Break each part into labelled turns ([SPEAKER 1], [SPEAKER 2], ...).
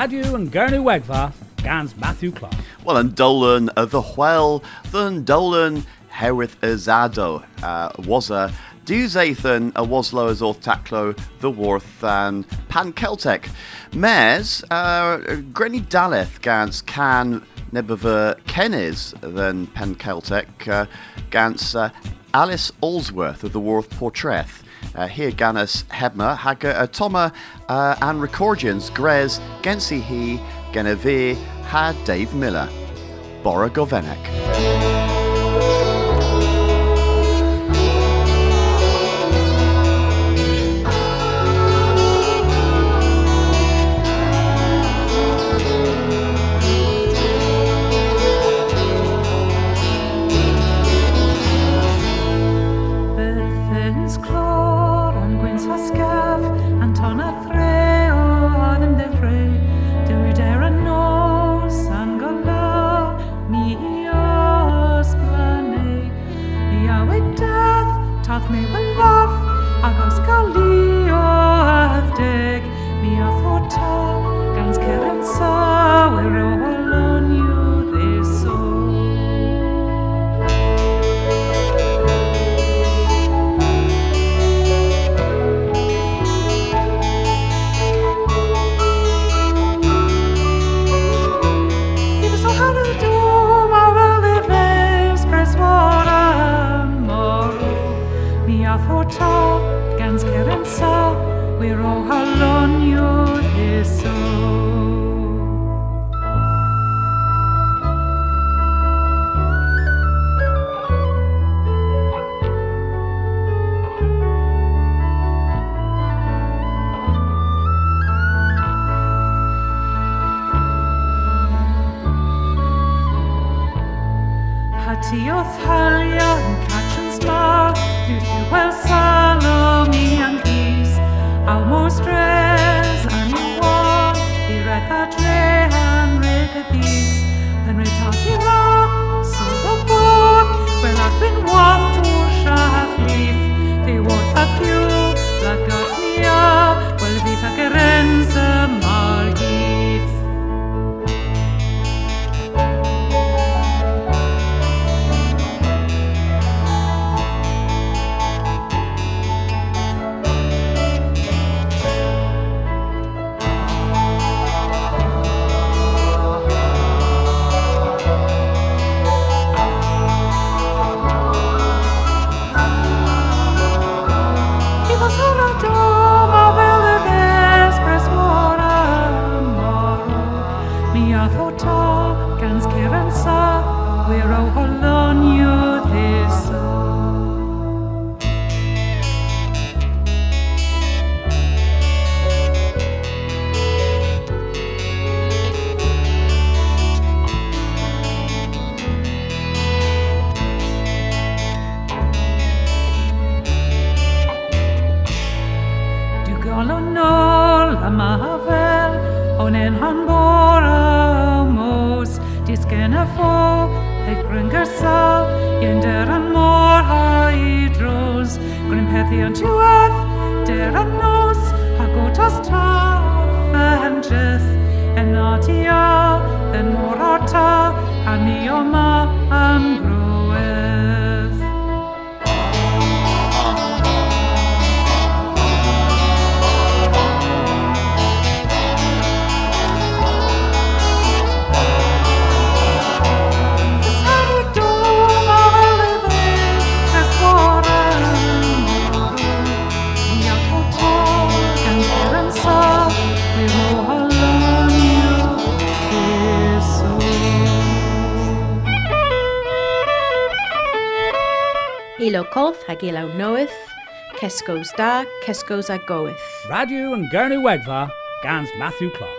[SPEAKER 1] Radio and Gurnu Wegva, Gans Matthew Clark.
[SPEAKER 2] Well, and Dolan uh, the Whale, then Dolan Herith Azado uh, was a Duzathan a Waslo as Taclo, the Worth and Pan Celtic. Mares, uh, Granny Daleth Gans Can Nebever Kennis than Pan Celtic uh, Gans uh, Alice Allsworth of the Worth Portrait. Uh, here Gannis Hebma, Haga uh, Toma uh, and Recordians, Grez, Gensi He, Geneve, had Dave Miller, Bora Govenek.
[SPEAKER 3] heddiw'n diwedd, dyr yn nos, a
[SPEAKER 4] gwtas taf fy hemdryth, yn adio, yn mor ata, a ni o ma ym Gilo knoweth, Keskos da, Keskos a goeth. Radio and Gurnu Wegva, Gans Matthew Clark.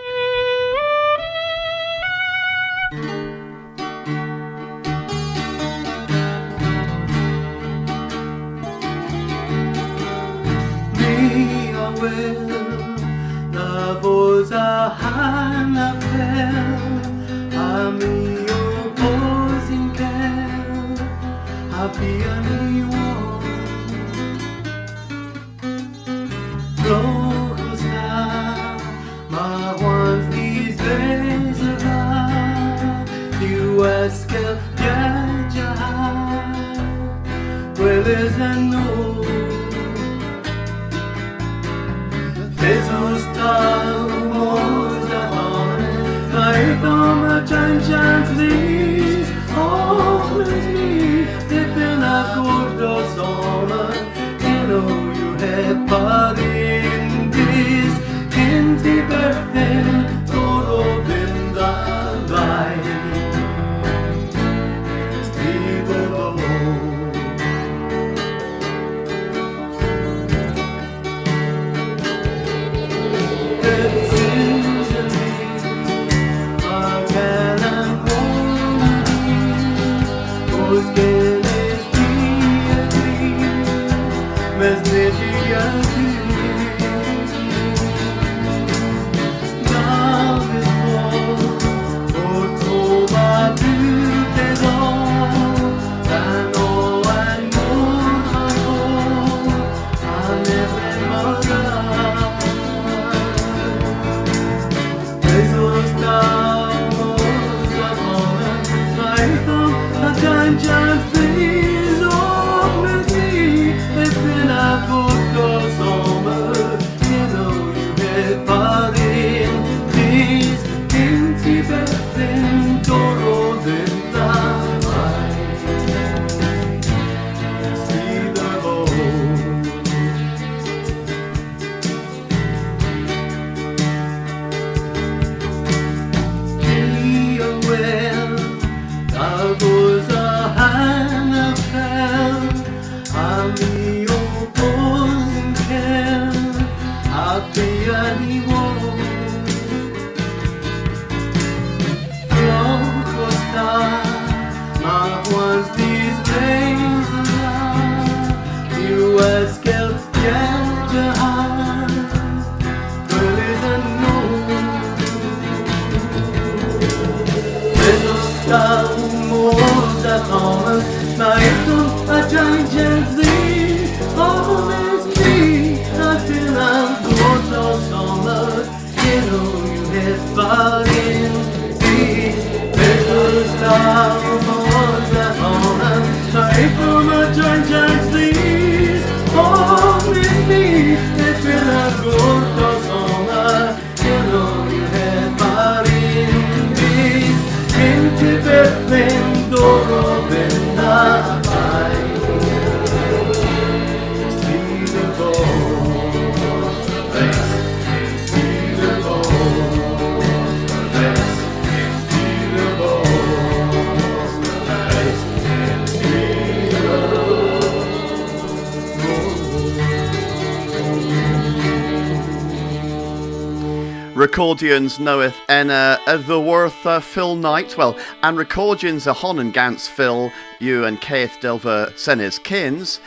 [SPEAKER 5] Recordians knoweth Enna the worth uh, Phil Knight. Well, and Recordians a hon and Gans Phil, you and Keith Delver Senes Kins.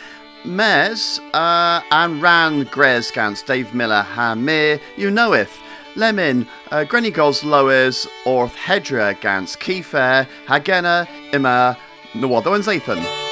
[SPEAKER 5] Mes uh, and Ran Grez Gans Dave Miller Hamir, you knoweth. Lemin, uh, Gos Loers, Orth Hedra Gans Kiefer, Hagena, Immer, Nawadho and Zathan.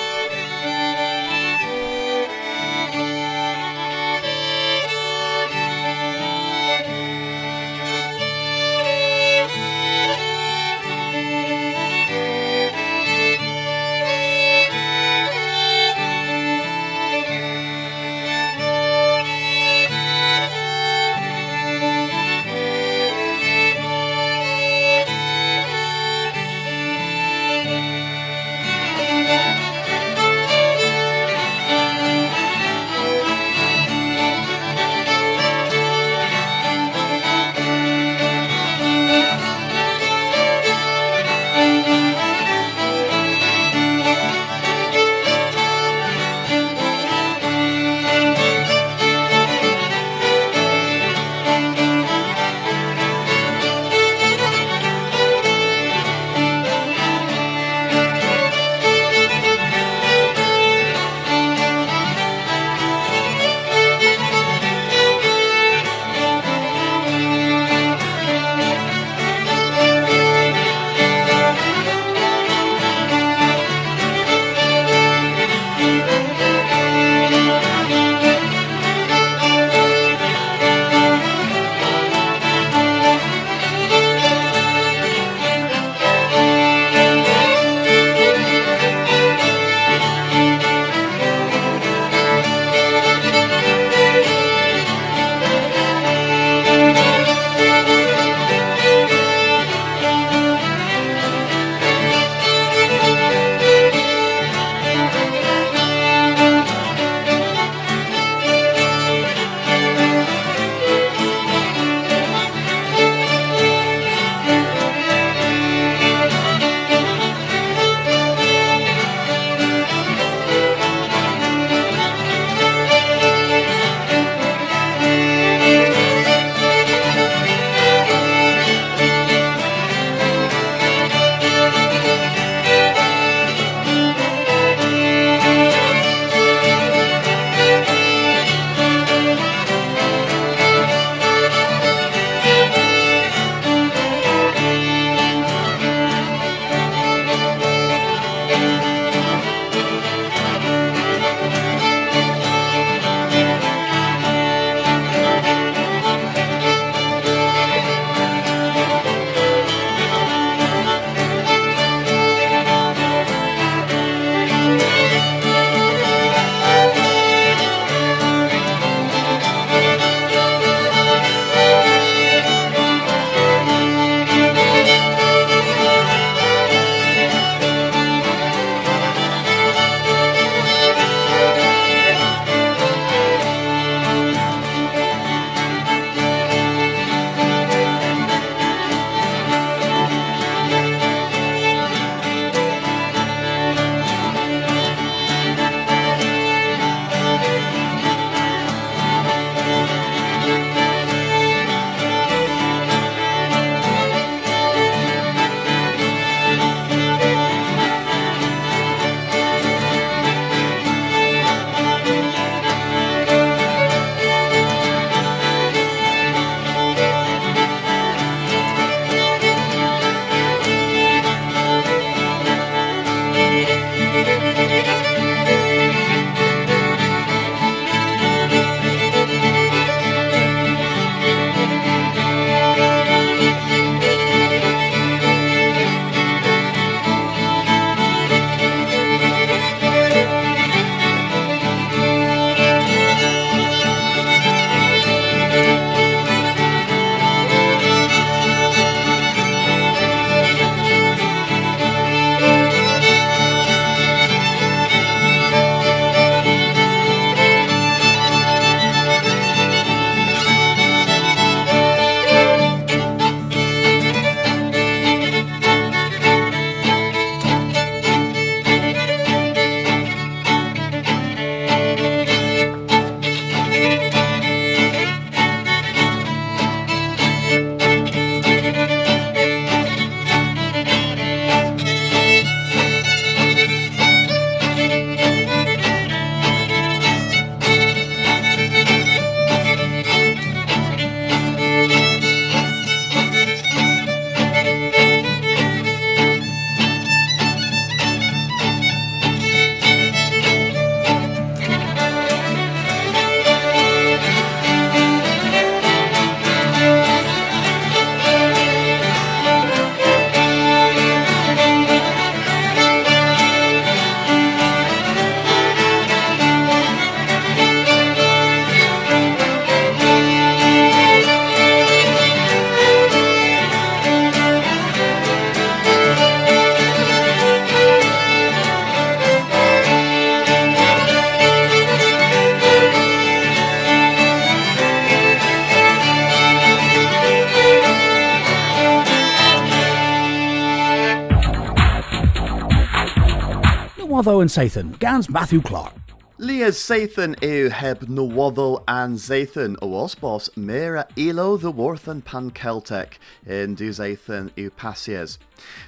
[SPEAKER 1] And Sathan, Gans Matthew Clark.
[SPEAKER 5] Lias Sathan eu heb Nawaddle and Zathan oos bos mera ilo the worth and pan Celtic in du Zathan eu pasies.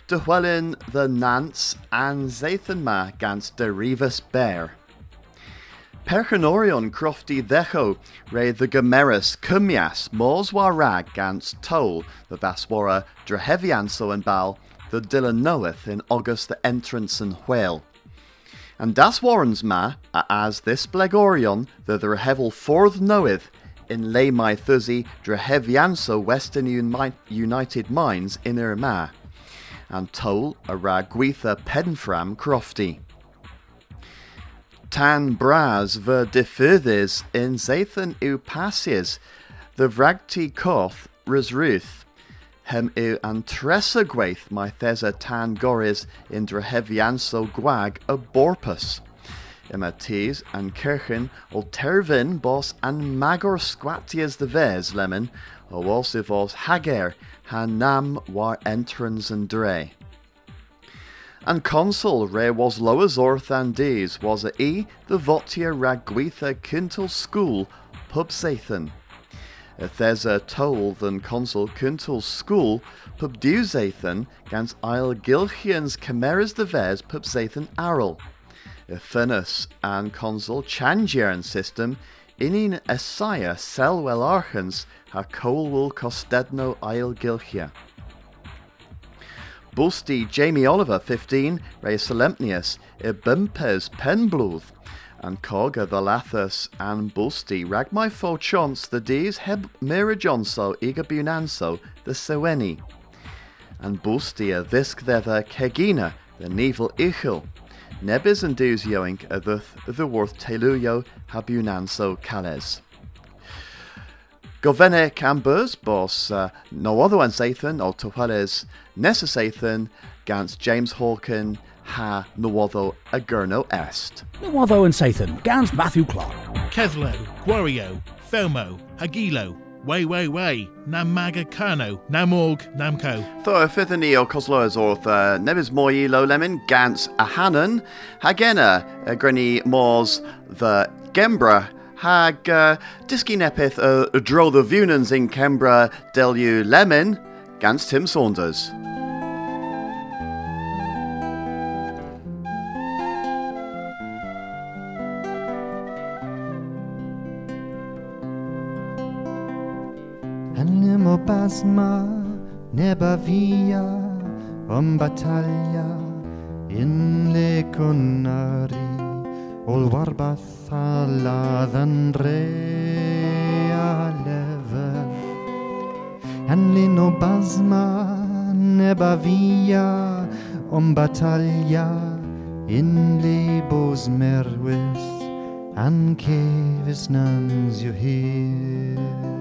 [SPEAKER 5] De Hwelin the Nance and Zathan ma gans derivus bear. Perchanorion crofty decho re the Gomeris cumias mors war rag gans toll the Vaswara drehevianso and bal the Dylan knoweth in August the entrance and whale. And das warrens ma, as this blegorion, the the rehevel forth knoweth, in lay my drehevianso Western Uni- United Mines in er ma, and toll a ragwitha penfram crofty. Tan bras ver differdes in Zathan u passies, the vragti koth resruth, hem u antressa gwaith my thesa tan goris drehevianso gwag a borpus. Ima tees and kirchen ol tervin bos an magor squatias de ves lemon, o was vos hager han nam war entrance and dre. And consul re was loas orth and dees was a e the votia ragwitha quintal school pub. If there's a toll than consul quintal school pub dewsathan gans isle gilchians chimeras the vers pub zathan arrel. If and consul changian system inin esaya selwell archens ha colwil costedno isle gilchia. Busti Jamie Oliver 15, Ray Solemnius, e Bimpes Penbluth, and Cogga the Lathus and Busti rag for fo chance the Dees heb Mirajonso iga bunanso the Seweni, and Busti a Visk thither Kegina the Nevel Ichil, Nebis and Duzioink a the the worth Teluyo habunanso Kales. Govene Cambers, bos uh, no other one Sathan, or Tohales Nessa Sathan, Gans James Hawken, Ha Nawotho Agurno Est.
[SPEAKER 1] Nwotho and Sathan, Gans Matthew Clark.
[SPEAKER 6] Keslo, Guario, Felmo, Hagilo, Way Way Way, Namaga Kano, Namorg, Namco.
[SPEAKER 5] Tho Fithani o Cosloas orth uh, Nebis Moi Lo Lemon, Gans Ahanan, Hagena, uh, Grenny Mors, the Gembra, Hag uh, Diski Nepith uh, Dro the Vunans in Kembra Delu Lemon, Gans Tim Saunders.
[SPEAKER 7] Animo basma neba via om battaglia in le conari ol warbath alla dhan re a lever Anlino basma neba via om battaglia in le bos merwis an cevis nans you hear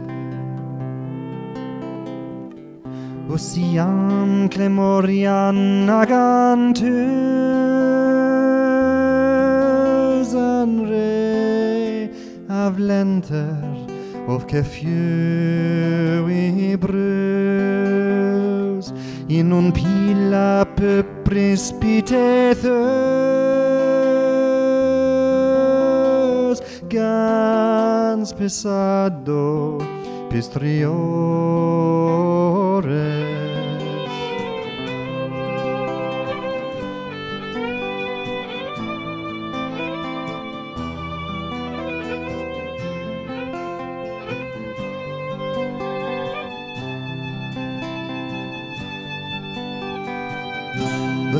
[SPEAKER 7] Ossian Clemorian agantus an re of kefiu i brus in un pila pe precipitethus gans pesado pistriores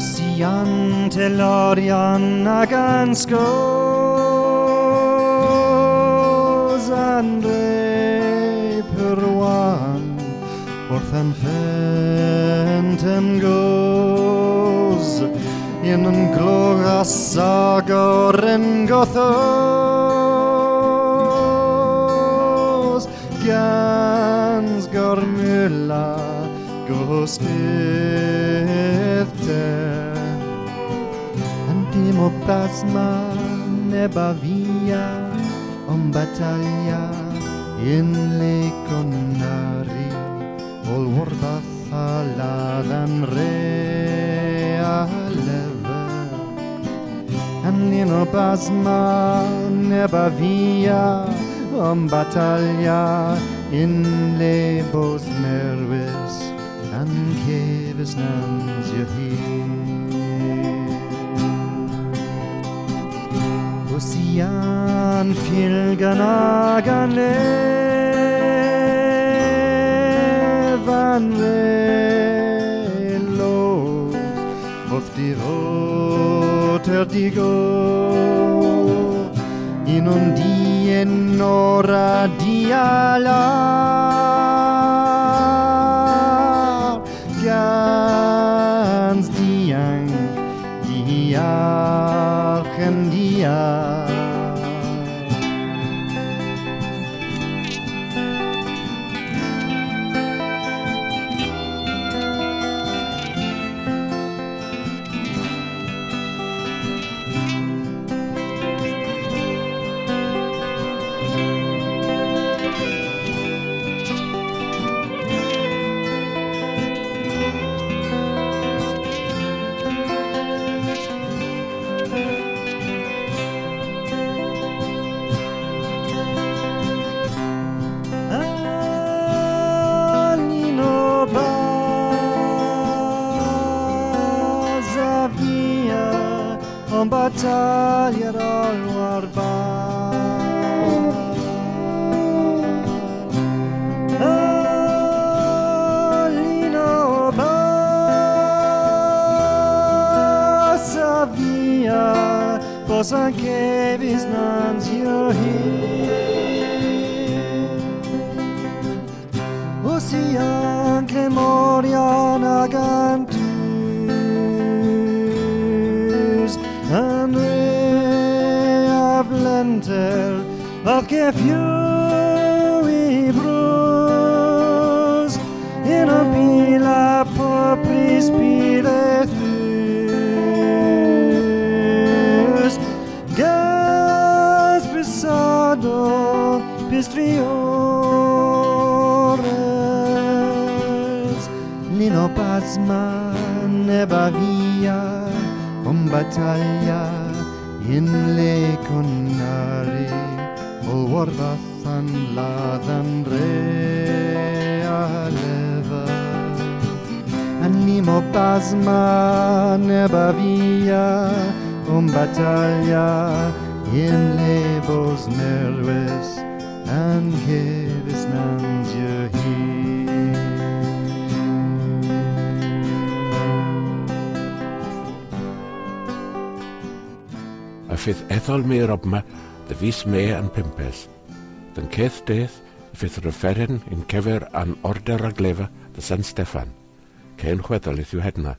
[SPEAKER 7] Lucian telorian aganskos andre peruan orthan fenten goes in an gloria sagoren gothos gans gormula gostifte Antimo plasma neba via om battaglia in le conari ol warbath ala dan re a lever Anlino basma neba via om battaglia in lebos nervis an keves nans je ozean filgana gane van los auf die rote digo in und die nora di
[SPEAKER 8] alam fydd ethol me yr obma dy fus me yn pimpes. Dyn ceth deth y fydd referyn yn cefer an order aglefa dy San Steffan. Cain chweddol yth yw hedna.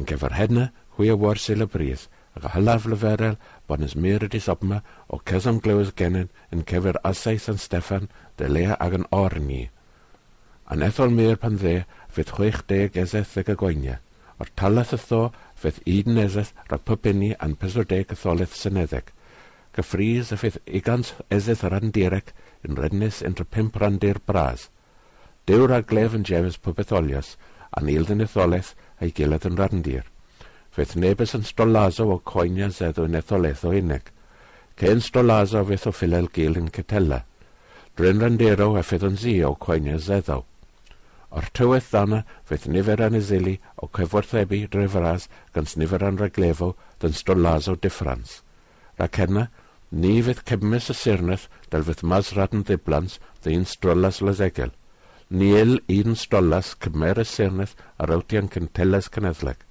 [SPEAKER 8] Yn cefer hedna, hwy a war syl y brydd, ac a hylaf lyferel bod nes mir ydys obma o cesam glywys genyn yn cefer asau San Steffan dy lea ag yn orni. An ethol mir pan dde fydd chwech deg ezeth ag y gwynia o'r talas ytho fydd un eses rhag pybenni an pesodeg ytholeth syneddeg. Gyffrys y fydd egans eses andirec yn rednus entre pimp randir bras. Dewr a glef yn jefys pwbetholios, a nild yn etholeth a'i gilydd yn randir. Fydd nebys yn stolazo o coenia zeddw yn etholeth o unig. Cyn stolazo fydd o ffilel gil yn cytela. Dryn randero a fydd yn zi o coenia zeddw. O'r tywydd ddana fydd nifer anesili o cyfwerthebu drefras gan nifer anreglefo dyn stolazo diffrans. Ac yna, ni fydd cymys y sirneth dal fydd masrad yn ddiblans ddyn strolas lasegel. Niel un stolas cymer y sirneth a rawtian cynteles cynedleg.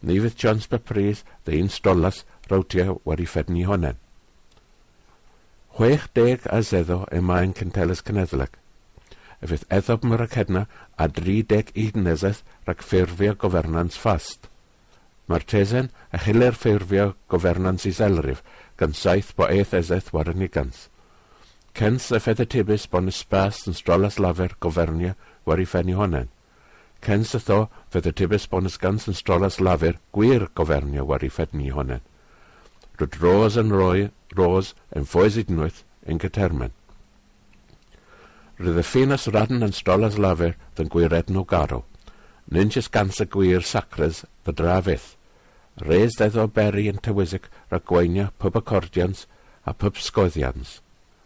[SPEAKER 8] Ni fydd Jones Bepris ddyn stolas rawtia wedi ffedni honen. Chwech deg a zeddo y mae'n cynteles cynedleg efydd eddom ac acedna a 31 nezeth rhag ffurfio gofernans ffast. Mae'r tesen a chyler ffurfio gofernans i selrif, gan saith bo eith ezeth war yn igans. Cens y ffedd y tibus bon ysbas yn strolas lafer gofernia war i ffenni honen. Cens y tho fydd y tibus bon ysgans yn strolas lafer gwir gofernia war i ffenni honen. Rwyd ros yn roi, ros yn ffoes i yn gytermen. Roedd y ffenas radn yn stolas lafer dyn gwiredn o garw. Ninjas gans y gwir sacres bydra drafydd. Res dedd o beri yn tywisig rhagweinia pub accordians a pub sgoeddians.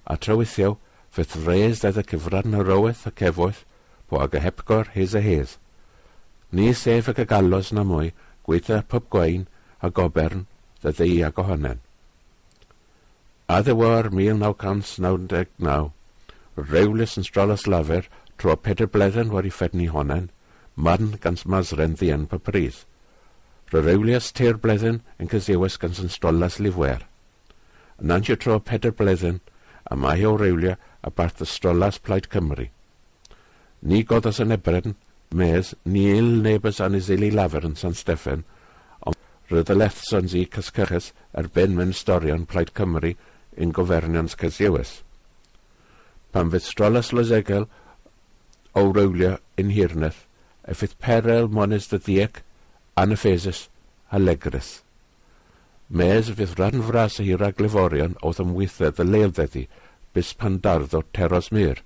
[SPEAKER 8] A trywithio, fydd res dedd y cyfran y rowyth a cefwyth po ag y hepgor hys a hys. Ni sef ag y galos na mwy, gweitha pub gwein a gobern dy ddei ag ohonen. A ddewar 1999, rewlis yn stralas lafer tro peter bleden wedi ffedni honen, marn gans masren ddien pa pryd. Ro rewlias teir bledden yn cysiewes gans yn stralas lifwer. Yn antio tro peder bledden, a mae o rewlia a barth y stralas plaid Cymru. Ni godas yn ebren, mes, ni il nebys anisili lafer yn San Steffan, ond roedd y lethsons i cysgychus ar ben mewn storion plaid Cymru yn gofernions cysiewes pan fydd strolas lysegel o rowlio yn hirnaeth, a fydd perel mones dy ddiec, anaphasis a legrith. Mes fydd rhan fras y hir agliforion oedd ymwythedd y leildeddi bus pan dardd o teros mir.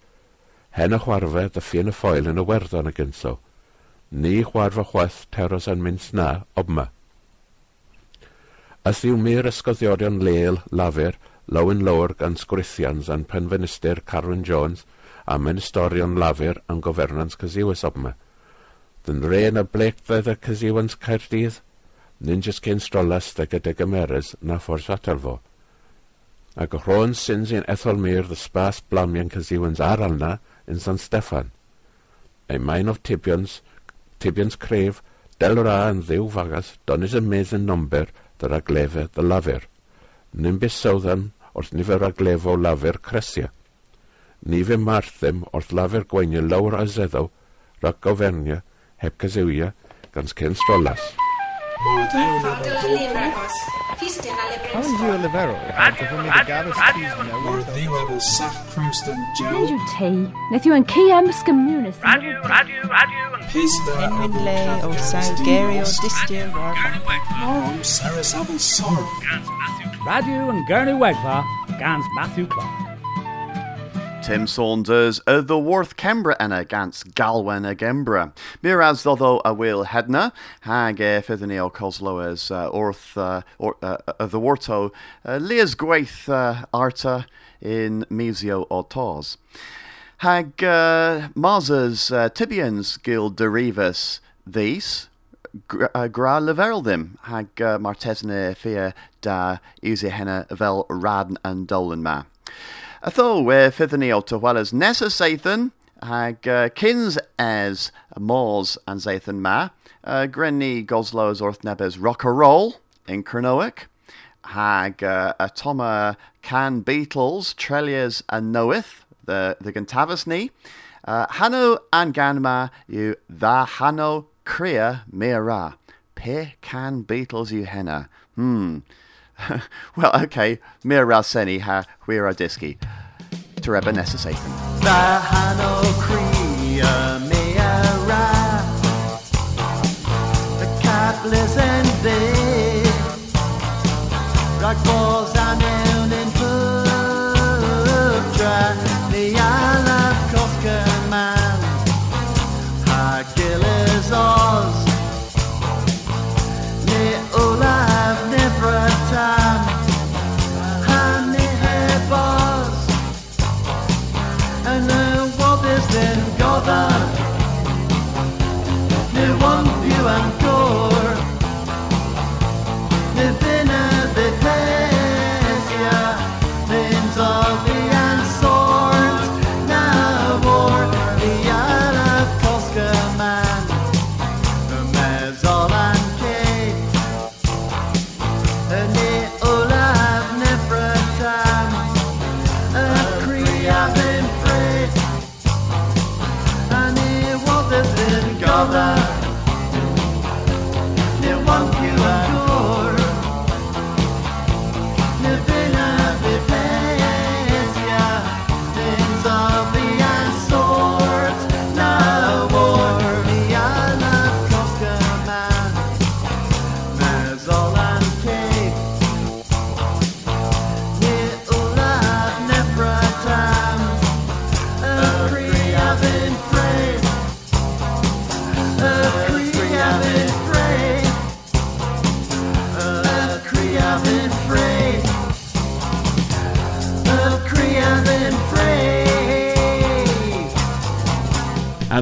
[SPEAKER 8] Hen y chwarfa dy ffyn y ffoil yn y werddon y gynso. Ni chwarfa chwaith teros yn mynd na obma. As yw mir ysgoddiorion leil lafur, Lawen Lowr gan sgwrithians a'n penfenistr Carwyn Jones a ynistorion lafur yn gofernans Caziwys obma. Dyn rein a bleikfedd a Caziwans Caerdydd, nyn jys cyn strolas da gyda gymeres na ffwrs atal fo. Ac rho'n sy'n sy'n ethol mir dy spas blamian Caziwans ar alna yn San Steffan. Ei maen of Tibions, Tibions Cref, del ra yn ddiw fagas, donis y medd yn nomber dy'r aglefau dy lafur. bys sawddan wrth nifer ar glef o lafer cresiau. Ni fe marth them wrth lafer gwaenio lawr a zeddaw, rhag gofernia, heb casewia, gan Ken
[SPEAKER 9] Strolas.
[SPEAKER 10] Nid yw ti, nid yw yn ci am
[SPEAKER 1] sgymniwn ysgrifennu. Radiw, radiw,
[SPEAKER 9] radiw,
[SPEAKER 11] Enwyn le o sawl
[SPEAKER 9] gerio distio Mom, Sarah's
[SPEAKER 1] having sorrow. Radio and Gurney Wegva, Gans Matthew Clark.
[SPEAKER 5] Tim Saunders y the Worth Kembra enna gans Galwen a Gembra. Miraz doddo a Will Hedna, hag e fyddwn ni o Coslo uh, Orth uh, or, uh, uh, the Warto, uh, Lias Gwaith uh, Arta in Misio o. Hag uh, Mars's uh, Tibians Gil Derivas these, uh, gra them, hag uh, Martesne fia da usi henna vel radn and dolan ma. Atho we fyddwn ni o tywelys nes y seithyn, hag uh, cyns Mors and Zathan ma, uh, grenni goslows wrth nebes rock a roll in Cronoic, hag uh, a toma can Beatles, Trelliers and Noeth, the, the Gantavas ni, uh, Hano and Ganma you the Hano Crea Mira. Pe can Beatles you henna. Hmm. well, okay, Mira Seni ha Huira Diski. Tereba Nessa Satan.
[SPEAKER 4] Bahano Crea Meara The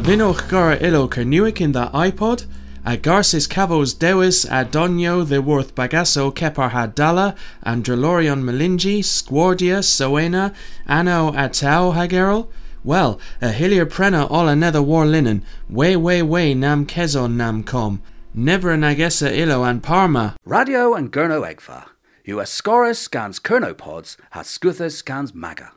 [SPEAKER 12] A vinoch gara ilo kernuic in the iPod, a garsis cavos dewis a donio the worth bagasso kepar hadala, andrelorion melingi, squardia, soena, anno atau hagerol, well, a hillier prena all another war linen, way way way nam kezo nam com, never nagessa ilo and parma.
[SPEAKER 1] Radio and Gurno Egfa. US Scorus scans Kernopods, has Scuthus scans Maga.